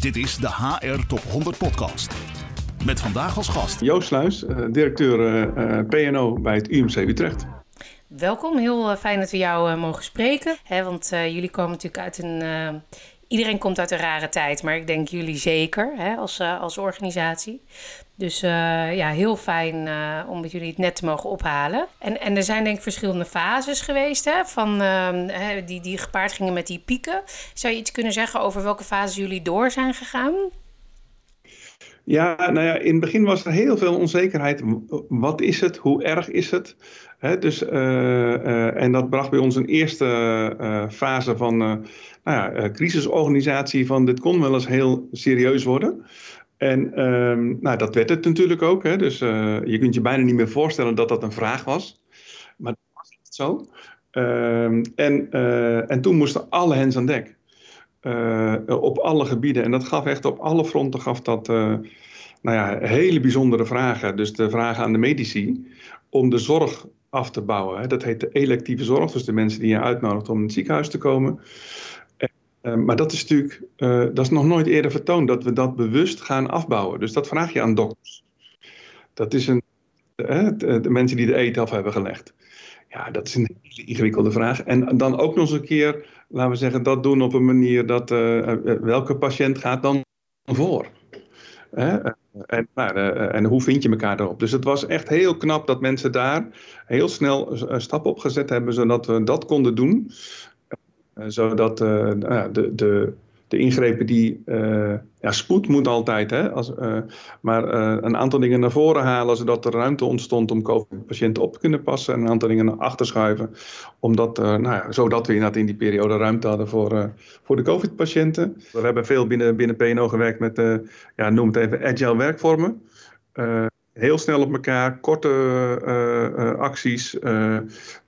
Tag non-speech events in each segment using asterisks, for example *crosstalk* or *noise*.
Dit is de HR Top 100 Podcast. Met vandaag als gast Joost Sluis, eh, directeur uh, PNO bij het UMC Utrecht. Welkom, heel fijn dat we jou mogen spreken. Hè, want jullie komen natuurlijk uit een. Iedereen komt uit een rare tijd, maar ik denk jullie zeker hè, als, als organisatie. Dus ja, heel fijn om met jullie het net te mogen ophalen. En, en er zijn denk ik verschillende fases geweest hè, van, ehm, die, die gepaard gingen met die pieken. Zou je iets kunnen zeggen over welke fases jullie door zijn gegaan? Ja, nou ja, in het begin was er heel veel onzekerheid. Wat is het? Hoe erg is het? dus, en dat bracht bij ons een eerste fase van nou ja, crisisorganisatie van dit kon wel eens heel serieus worden. En ehm, nou, dat werd het natuurlijk ook. Hè? Dus je kunt je bijna niet meer voorstellen dat dat een vraag was. Maar dat was echt zo. Ehm, en, en toen moesten alle hens aan dek. Op alle gebieden. En dat gaf echt op alle fronten gaf dat, nou ja, hele bijzondere vragen. Dus de vragen aan de medici om de zorg af te bouwen. Hè. Dat heet de electieve zorg, dus de mensen die je uitnodigt om in het ziekenhuis te komen. Uh, maar dat is natuurlijk, dat is nog nooit eerder vertoond, dat we dat bewust gaan afbouwen. Dus dat vraag je aan dokters. Dat is een, de, de mensen die de eten af hebben gelegd. Ja, dat is een hele ingewikkelde vraag. En dan ook nog eens een keer, laten we zeggen, dat doen op een manier dat welke patiënt gaat dan voor? En, en hoe vind je elkaar erop? Dus het was echt heel knap dat mensen daar heel snel stappen op gezet hebben, zodat we dat konden doen. Zodat nou de, de, de ingrepen die. Uh, ja, spoed moet altijd, hè, als, maar een aantal dingen naar voren halen, zodat er ruimte ontstond om COVID-patiënten op te kunnen passen. En een aantal dingen naar achter schuiven, omdat, nou ja, zodat we inderdaad in die periode ruimte hadden voor, voor de COVID-patiënten. We hebben veel binnen, binnen PNO gewerkt met, ja, noem het even, agile werkvormen heel snel op elkaar, korte uh, acties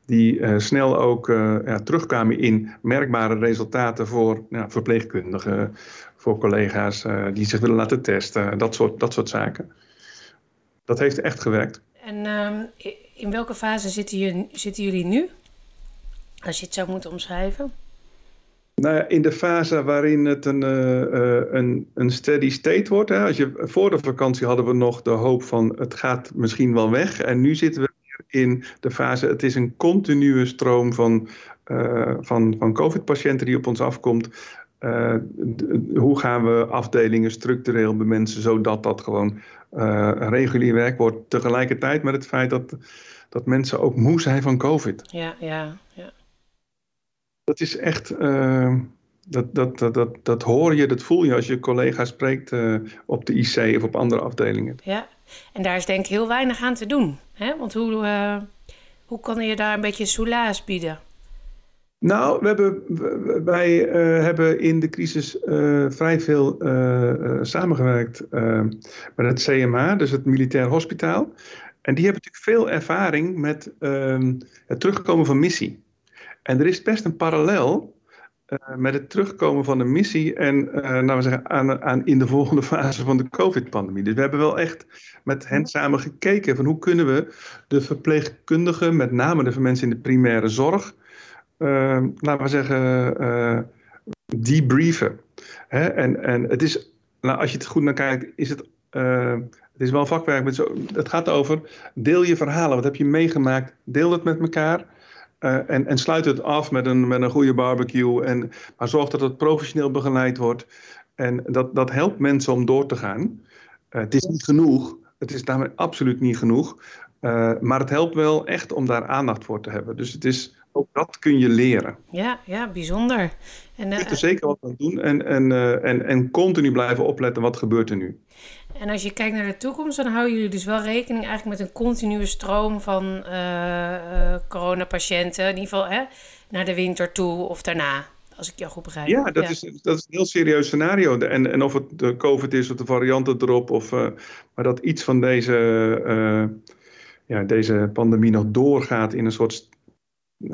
die snel ook ja, terugkwamen in merkbare resultaten voor ja, verpleegkundigen, voor collega's die zich willen laten testen, dat soort, dat soort zaken. Dat heeft echt gewerkt. En ehm, in welke fase zitten jullie nu? Als je het zou moeten omschrijven? Nou ja, in de fase waarin het een, uh, een, een steady state wordt. Hè. Als je, voor de vakantie hadden we nog de hoop van het gaat misschien wel weg. En nu zitten we in de fase, het is een continue stroom van, uh, van, van COVID-patiënten die op ons afkomt. Hoe gaan we afdelingen structureel bemensen, zodat dat gewoon regulier werk wordt. Tegelijkertijd met het feit dat, dat mensen ook moe zijn van COVID. Ja, ja, ja dat is echt. Uh, dat, dat, dat, dat, dat hoor je, dat voel je als je collega's spreekt uh, op de IC of op andere afdelingen. Ja, en daar is denk ik heel weinig aan te doen. Hè? Want hoe, uh, hoe kan je daar een beetje soelaas bieden? Nou, we hebben, wij hebben in de crisis vrij veel samengewerkt met het CMA, dus het Militair Hospitaal. En die hebben natuurlijk veel ervaring met ehm, het terugkomen van missie. En er is best een parallel uh, met het terugkomen van de missie en uh, nou we zeggen, aan, aan, in de volgende *laughs* fase van de COVID-pandemie. Dus we hebben wel echt met hen samen gekeken van hoe kunnen we de verpleegkundigen, met name de mensen in de primaire zorg, uh, laten we zeggen, debriefen. Hè? En, en het is, nou, als je het goed naar kijkt, is het het is wel vakwerk. Het gaat over deel je verhalen. Wat heb je meegemaakt? Deel het met elkaar. Uh, en, en sluit het af met een, met een goede barbecue. En, maar zorg dat het professioneel begeleid wordt. En dat, dat helpt mensen om door te gaan. Uh, het is niet genoeg. Het is daarmee absoluut niet genoeg. Uh, maar het helpt wel echt om daar aandacht voor te hebben. Dus het is, ook dat kun je leren. Ja, ja bijzonder. En, je kunt er zeker wat aan doen en, en, en, en continu blijven opletten wat gebeurt er nu. En als je kijkt naar de toekomst, dan houden jullie dus wel rekening eigenlijk met een continue stroom van uh, coronapatiënten. In ieder geval hè, naar de winter toe of daarna. Als ik jou goed begrijp. Ja, dat, Is, dat is een heel serieus scenario. En, en of het de COVID is of de varianten erop. Of, uh, maar dat iets van deze, ja, deze pandemie nog doorgaat in een soort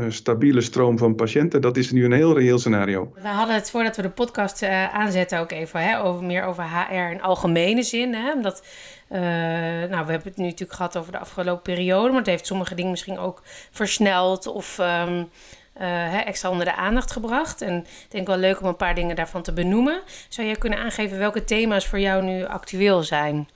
stabiele stroom van patiënten. Dat is nu een heel reëel scenario. We hadden het voordat we de podcast uh, aanzetten ook even hè, over, meer over HR in algemene zin. Hè, omdat, uh, nou, we hebben het nu natuurlijk gehad over de afgelopen periode, maar het heeft sommige dingen misschien ook versneld of um, hè, extra onder de aandacht gebracht. En ik denk wel leuk om een paar dingen daarvan te benoemen. Zou jij kunnen aangeven welke thema's voor jou nu actueel zijn?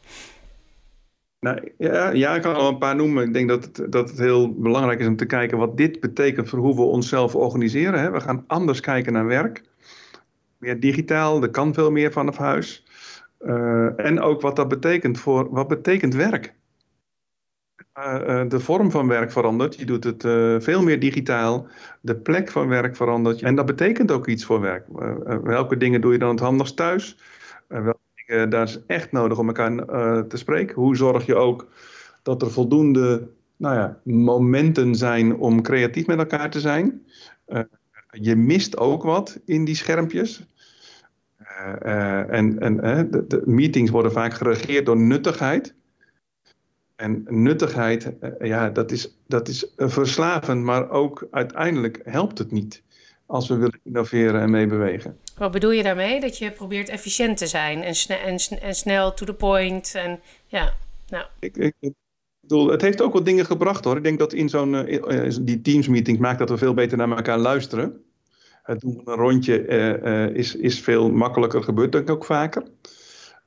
Nou, ja, ik kan wel een paar noemen. Ik denk dat het, dat het heel belangrijk is om te kijken wat dit betekent voor hoe we onszelf organiseren. Hè. We gaan anders kijken naar werk. Meer digitaal, er kan veel meer vanaf huis. Uh, en ook wat dat betekent voor, wat betekent werk? Uh, de vorm van werk verandert. Je doet het veel meer digitaal. De plek van werk verandert. En dat betekent ook iets voor werk. welke dingen doe je dan het handigst thuis? welke dingen daar is echt nodig om elkaar te spreken? Hoe zorg je ook dat er voldoende nou ja, momenten zijn om creatief met elkaar te zijn? je mist ook wat in die schermpjes. En en de, de, meetings worden vaak geregeerd door nuttigheid. En nuttigheid, ja, dat is, dat is verslavend, maar ook uiteindelijk helpt het niet als we willen innoveren en meebewegen. Wat bedoel je daarmee? Dat je probeert efficiënt te zijn en, sne en, en snel to the point. En, ja, nou. Ik, ik, bedoel, het heeft ook wat dingen gebracht hoor. Ik denk dat in zo'n uh, die Teams meetings maakt dat we veel beter naar elkaar luisteren het doen van een rondje uh, is, is veel makkelijker gebeurd, denk ik ook vaker.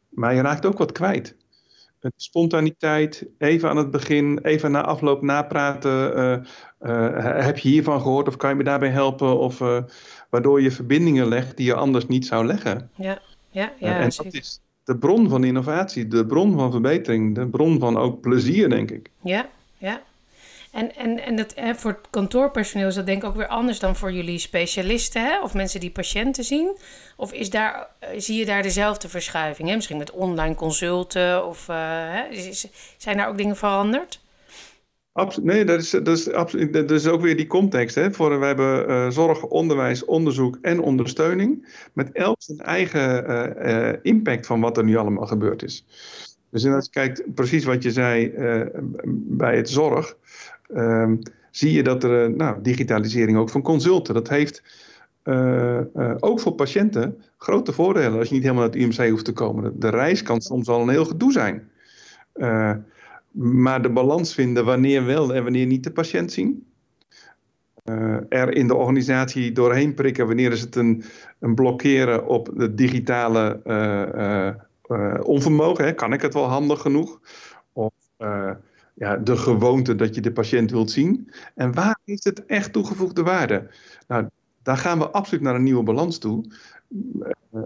Maar je raakt ook wat kwijt. Spontaniteit, even aan het begin, even na afloop napraten. Heb je hiervan gehoord of kan je me daarbij helpen? Of waardoor je verbindingen legt die je anders niet zou leggen. Ja, ja, ja. en dat is de bron van innovatie, de bron van verbetering, de bron van ook plezier, denk ik. Ja, ja. En, en, en dat, hè, voor het kantoorpersoneel is dat denk ik ook weer anders dan voor jullie specialisten hè? of mensen die patiënten zien. Of is daar, eh, zie je daar dezelfde verschuiving? Hè? Misschien met online consulten of uh, hè? zijn daar ook dingen veranderd? Absoluut. Nee, dat is, dat, is absoluut, dat is ook weer die context. Hè? Voor, we hebben uh, zorg, onderwijs, onderzoek en ondersteuning. Met elk zijn eigen uh, uh, impact van wat er nu allemaal gebeurd is. Dus als je kijkt, precies wat je zei bij het zorg um, zie je dat er nou, digitalisering ook van consulten. Dat heeft ook voor patiënten grote voordelen als je niet helemaal naar het UMC hoeft te komen. De reis kan soms al een heel gedoe zijn. Uh, maar de balans vinden wanneer wel en wanneer niet de patiënt zien. er in de organisatie doorheen prikken wanneer is het een, een blokkeren op de digitale onvermogen. Hè? Kan ik het wel handig genoeg? Of ja, de gewoonte dat je de patiënt wilt zien. En waar is het echt toegevoegde waarde? Nou, daar gaan we absoluut naar een nieuwe balans toe.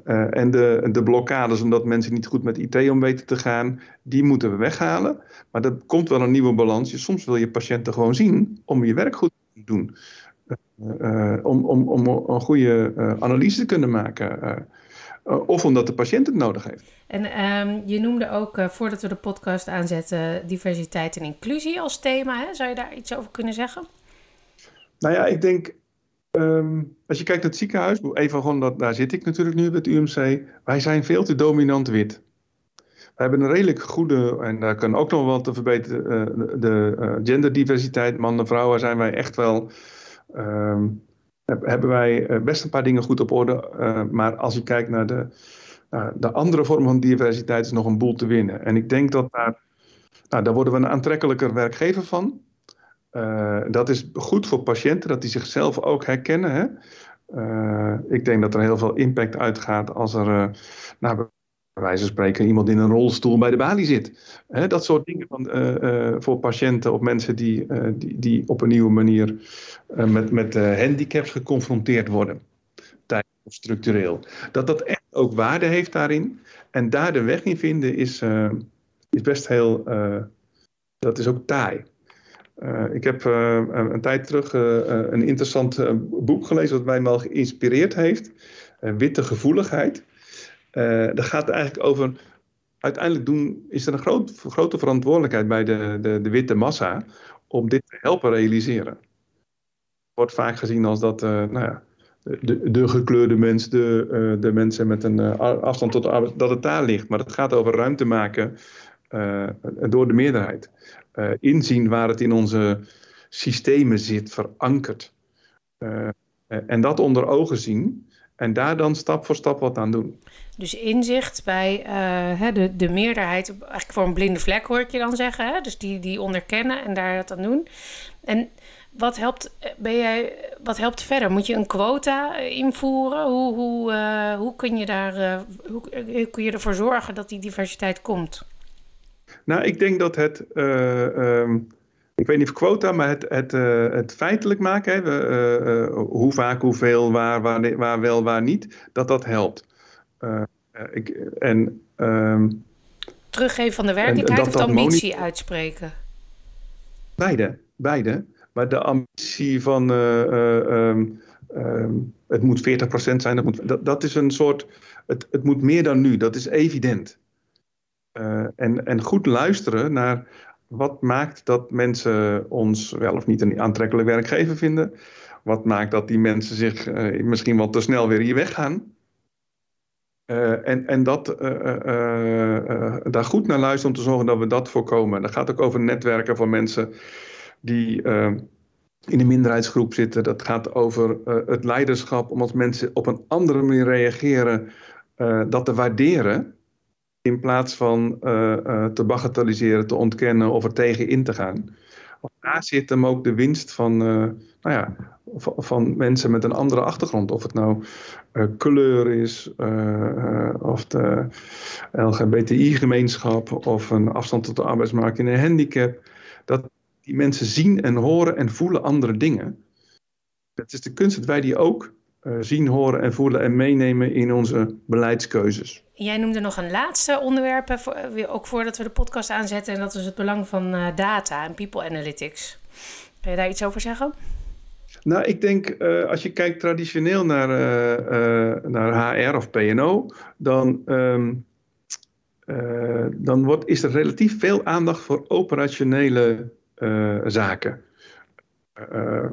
Uh, en de, de blokkades omdat mensen niet goed met IT om weten te gaan, die moeten we weghalen. Maar er komt wel een nieuwe balans. Soms wil je patiënten gewoon zien om je werk goed te doen. Uh, om, om, om een goede analyse te kunnen maken. of omdat de patiënt het nodig heeft. En um, je noemde ook, voordat we de podcast aanzetten, diversiteit en inclusie als thema. Hè? Zou je daar iets over kunnen zeggen? Nou ja, ik denk, um, als je kijkt naar het ziekenhuis, even gewoon dat, daar zit ik natuurlijk nu bij het UMC. Wij zijn veel te dominant wit. We hebben een redelijk goede, en daar kan ook nog wel te verbeteren, uh, de uh, genderdiversiteit, mannen en vrouwen, zijn wij echt wel... Um, hebben wij best een paar dingen goed op orde. maar als je kijkt naar de de andere vorm van diversiteit is nog een boel te winnen. En ik denk dat daar, nou, daar worden we een aantrekkelijker werkgever van. Uh, dat is goed voor patiënten, dat die zichzelf ook herkennen. Hè? Uh, ik denk dat er heel veel impact uitgaat als er, uh, nou, bij wijze van spreken, iemand in een rolstoel bij de balie zit. Hè? Dat soort dingen van, voor patiënten of mensen die, die, die op een nieuwe manier met, met handicaps geconfronteerd worden structureel. Dat dat echt ook waarde heeft daarin. En daar de weg in vinden is, is best heel, dat is ook taai. Uh, ik heb een tijd terug een interessant boek gelezen wat mij wel geïnspireerd heeft. Witte gevoeligheid. dat gaat eigenlijk over uiteindelijk doen, is er een grote verantwoordelijkheid bij de, de, de, witte massa om dit te helpen realiseren. Wordt vaak gezien als dat, nou ja, de, de gekleurde mens, de, de mensen met een afstand tot de arbeid, dat het daar ligt. Maar het gaat over ruimte maken door de meerderheid. Inzien waar het in onze systemen zit, verankerd. en dat onder ogen zien en daar dan stap voor stap wat aan doen. Dus inzicht bij de, de meerderheid, eigenlijk voor een blinde vlek hoor ik je dan zeggen. Hè? Dus die, die onderkennen en daar wat aan doen. En wat helpt, ben jij, wat helpt verder? Moet je een quota invoeren? Hoe, hoe, hoe, kun je daar, hoe, hoe, kun je ervoor zorgen dat die diversiteit komt? Nou, ik denk dat het, ehm, ik weet niet of quota, maar het, het, het feitelijk maken, hè, hoe vaak, hoeveel, waar, waar, waar wel, waar niet, dat dat helpt. ik, en ehm, Teruggeven van de werkelijkheid of de ambitie uitspreken? Beide, beide. Maar de ambitie van um, het moet 40% zijn, dat, moet, dat, dat is een soort, het, het moet meer dan nu, dat is evident. Uh, en, en goed luisteren naar wat maakt dat mensen ons wel of niet een aantrekkelijk werkgever vinden. Wat maakt dat die mensen zich misschien wel te snel weer hier weggaan. Uh, en en dat, daar goed naar luisteren om te zorgen dat we dat voorkomen. Dat gaat ook over netwerken van mensen die in een minderheidsgroep zitten. Dat gaat over het leiderschap, om als mensen op een andere manier reageren, dat te waarderen. In plaats van te bagatelliseren, te ontkennen of er tegen in te gaan. Daar zit hem ook de winst van, nou ja, van, mensen met een andere achtergrond. Of het nou kleur is, of de LGBTI-gemeenschap, of een afstand tot de arbeidsmarkt in een handicap. Dat die mensen zien en horen en voelen andere dingen. Het is de kunst dat wij die ook zien, horen en voelen en meenemen in onze beleidskeuzes. Jij noemde nog een laatste onderwerp, voor, ook voordat we de podcast aanzetten, en dat is het belang van data en people analytics. Kun je daar iets over zeggen? Nou, ik denk uh, als je kijkt traditioneel naar, uh, uh, naar HR of PNO, dan, um, dan wordt, is er relatief veel aandacht voor operationele zaken.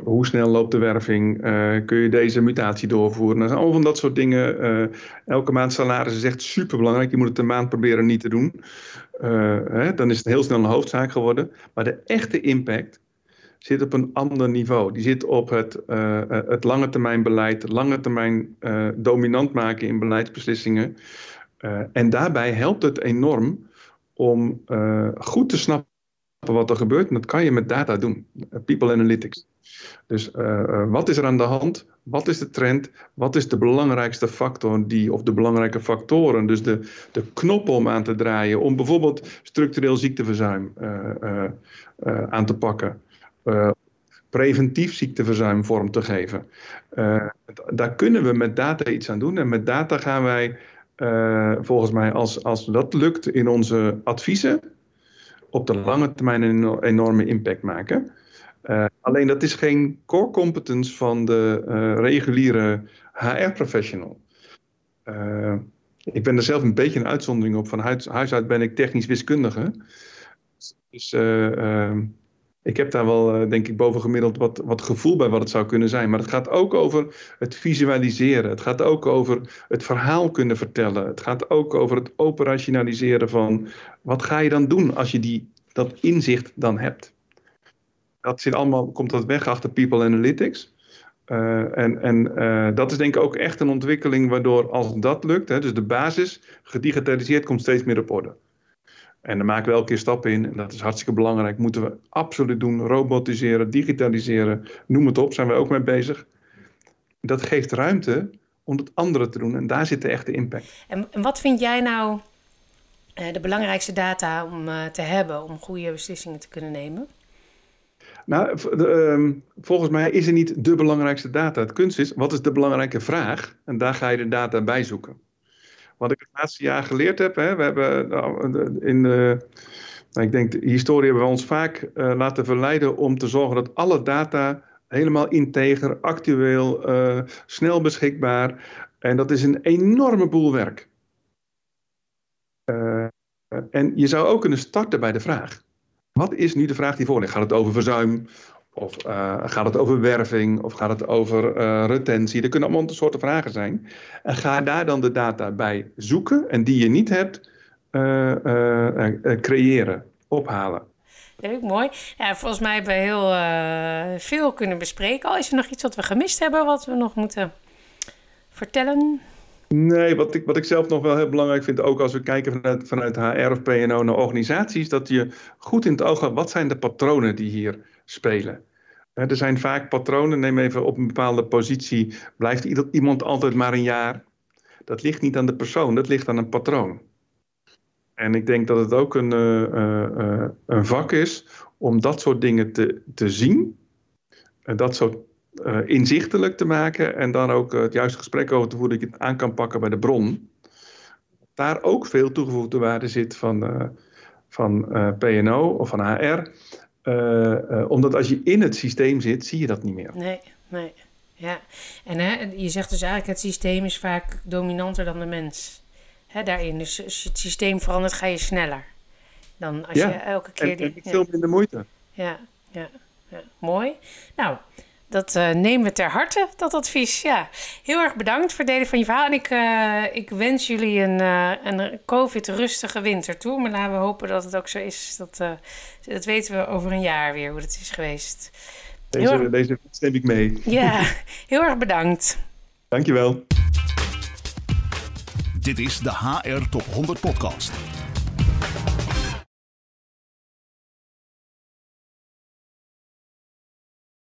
Hoe snel loopt de werving? kun je deze mutatie doorvoeren? Nou, allemaal van dat soort dingen. elke maand salaris is echt superbelangrijk. Je moet het een maand proberen niet te doen. Hè, dan is het heel snel een hoofdzaak geworden. Maar de echte impact zit op een ander niveau. Die zit op het, het lange termijn beleid, lange termijn dominant maken in beleidsbeslissingen. En daarbij helpt het enorm om goed te snappen wat er gebeurt. En dat kan je met data doen, people analytics. Dus wat is er aan de hand? Wat is de trend? Wat is de belangrijkste factor die, of de belangrijke factoren, dus de, de knop om aan te draaien, om bijvoorbeeld structureel ziekteverzuim aan te pakken? preventief ziekteverzuim vorm te geven. Daar kunnen we met data iets aan doen. En met data gaan wij, volgens mij, als, als dat lukt in onze adviezen, op de lange termijn een enorme impact maken. alleen dat is geen core competence van de reguliere HR-professional. ik ben er zelf een beetje een uitzondering op. Van huis, huis uit ben ik technisch wiskundige. Dus ik heb daar wel, eh, denk ik, bovengemiddeld wat, wat gevoel bij wat het zou kunnen zijn. Maar het gaat ook over het visualiseren. Het gaat ook over het verhaal kunnen vertellen. Het gaat ook over het operationaliseren van wat ga je dan doen als je die, dat inzicht dan hebt. Dat zit allemaal, komt dat weg achter People Analytics. Uh, en en uh, dat is denk ik ook echt een ontwikkeling waardoor als dat lukt, hè, dus de basis gedigitaliseerd komt steeds meer op orde. En daar maken we elke keer stappen in. En dat is hartstikke belangrijk. Moeten we absoluut doen. Robotiseren, digitaliseren, noem het op. Zijn we ook mee bezig. Dat geeft ruimte om het andere te doen. En daar zit de echte impact. En, en wat vind jij nou uh, de belangrijkste data om uh, te hebben om goede beslissingen te kunnen nemen? Nou, uh, volgens mij is er niet de belangrijkste data. Het kunst is, wat is de belangrijke vraag? En daar ga je de data bij zoeken. Wat ik het laatste jaar geleerd heb, hè, we hebben nou, in de, nou, ik denk, de historie hebben we ons vaak uh, laten verleiden om te zorgen dat alle data helemaal integer, actueel, uh, snel beschikbaar. En dat is een enorme boel werk. Uh, en je zou ook kunnen starten bij de vraag. Wat is nu de vraag die voor ligt? Gaat het over verzuim? Of uh, gaat het over werving? Of gaat het over uh, retentie? Er kunnen allemaal soorten vragen zijn. En ga daar dan de data bij zoeken. En die je niet hebt, uh, creëren, ophalen. Leuk, mooi. Ja, volgens mij hebben we heel veel kunnen bespreken. Al is er nog iets wat we gemist hebben, wat we nog moeten vertellen? Nee, wat ik, wat ik zelf nog wel heel belangrijk vind, ook als we kijken vanuit, vanuit HR of PNO naar organisaties, dat je goed in het oog hebt, wat zijn de patronen die hier spelen. er zijn vaak patronen, neem even op een bepaalde positie, blijft iemand altijd maar een jaar. Dat ligt niet aan de persoon, dat ligt aan een patroon. En ik denk dat het ook een, uh, een vak is om dat soort dingen te, te zien, dat zo inzichtelijk te maken en dan ook het juiste gesprek over te voeren dat je het aan kan pakken bij de bron. Daar ook veel toegevoegde waarde zit van, van PNO of van HR. Omdat als je in het systeem zit, zie je dat niet meer. Nee, nee. Ja, en hè, je zegt dus eigenlijk het systeem is vaak dominanter dan de mens hè, daarin. Dus als je het systeem verandert, ga je sneller. Dan als je elke keer... En, die, en veel minder moeite. Ja, ja, ja, mooi. Nou, dat uh, nemen we ter harte, dat advies. Ja, heel erg bedankt voor het delen van je verhaal. En ik, uh, ik wens jullie een, uh, een COVID-rustige winter toe. Maar laten we hopen dat het ook zo is. Dat, dat weten we over een jaar weer, hoe het is geweest. Deze, erg... deze stem ik mee. Ja, heel erg bedankt. Dankjewel. Dit is de HR Top 100 Podcast.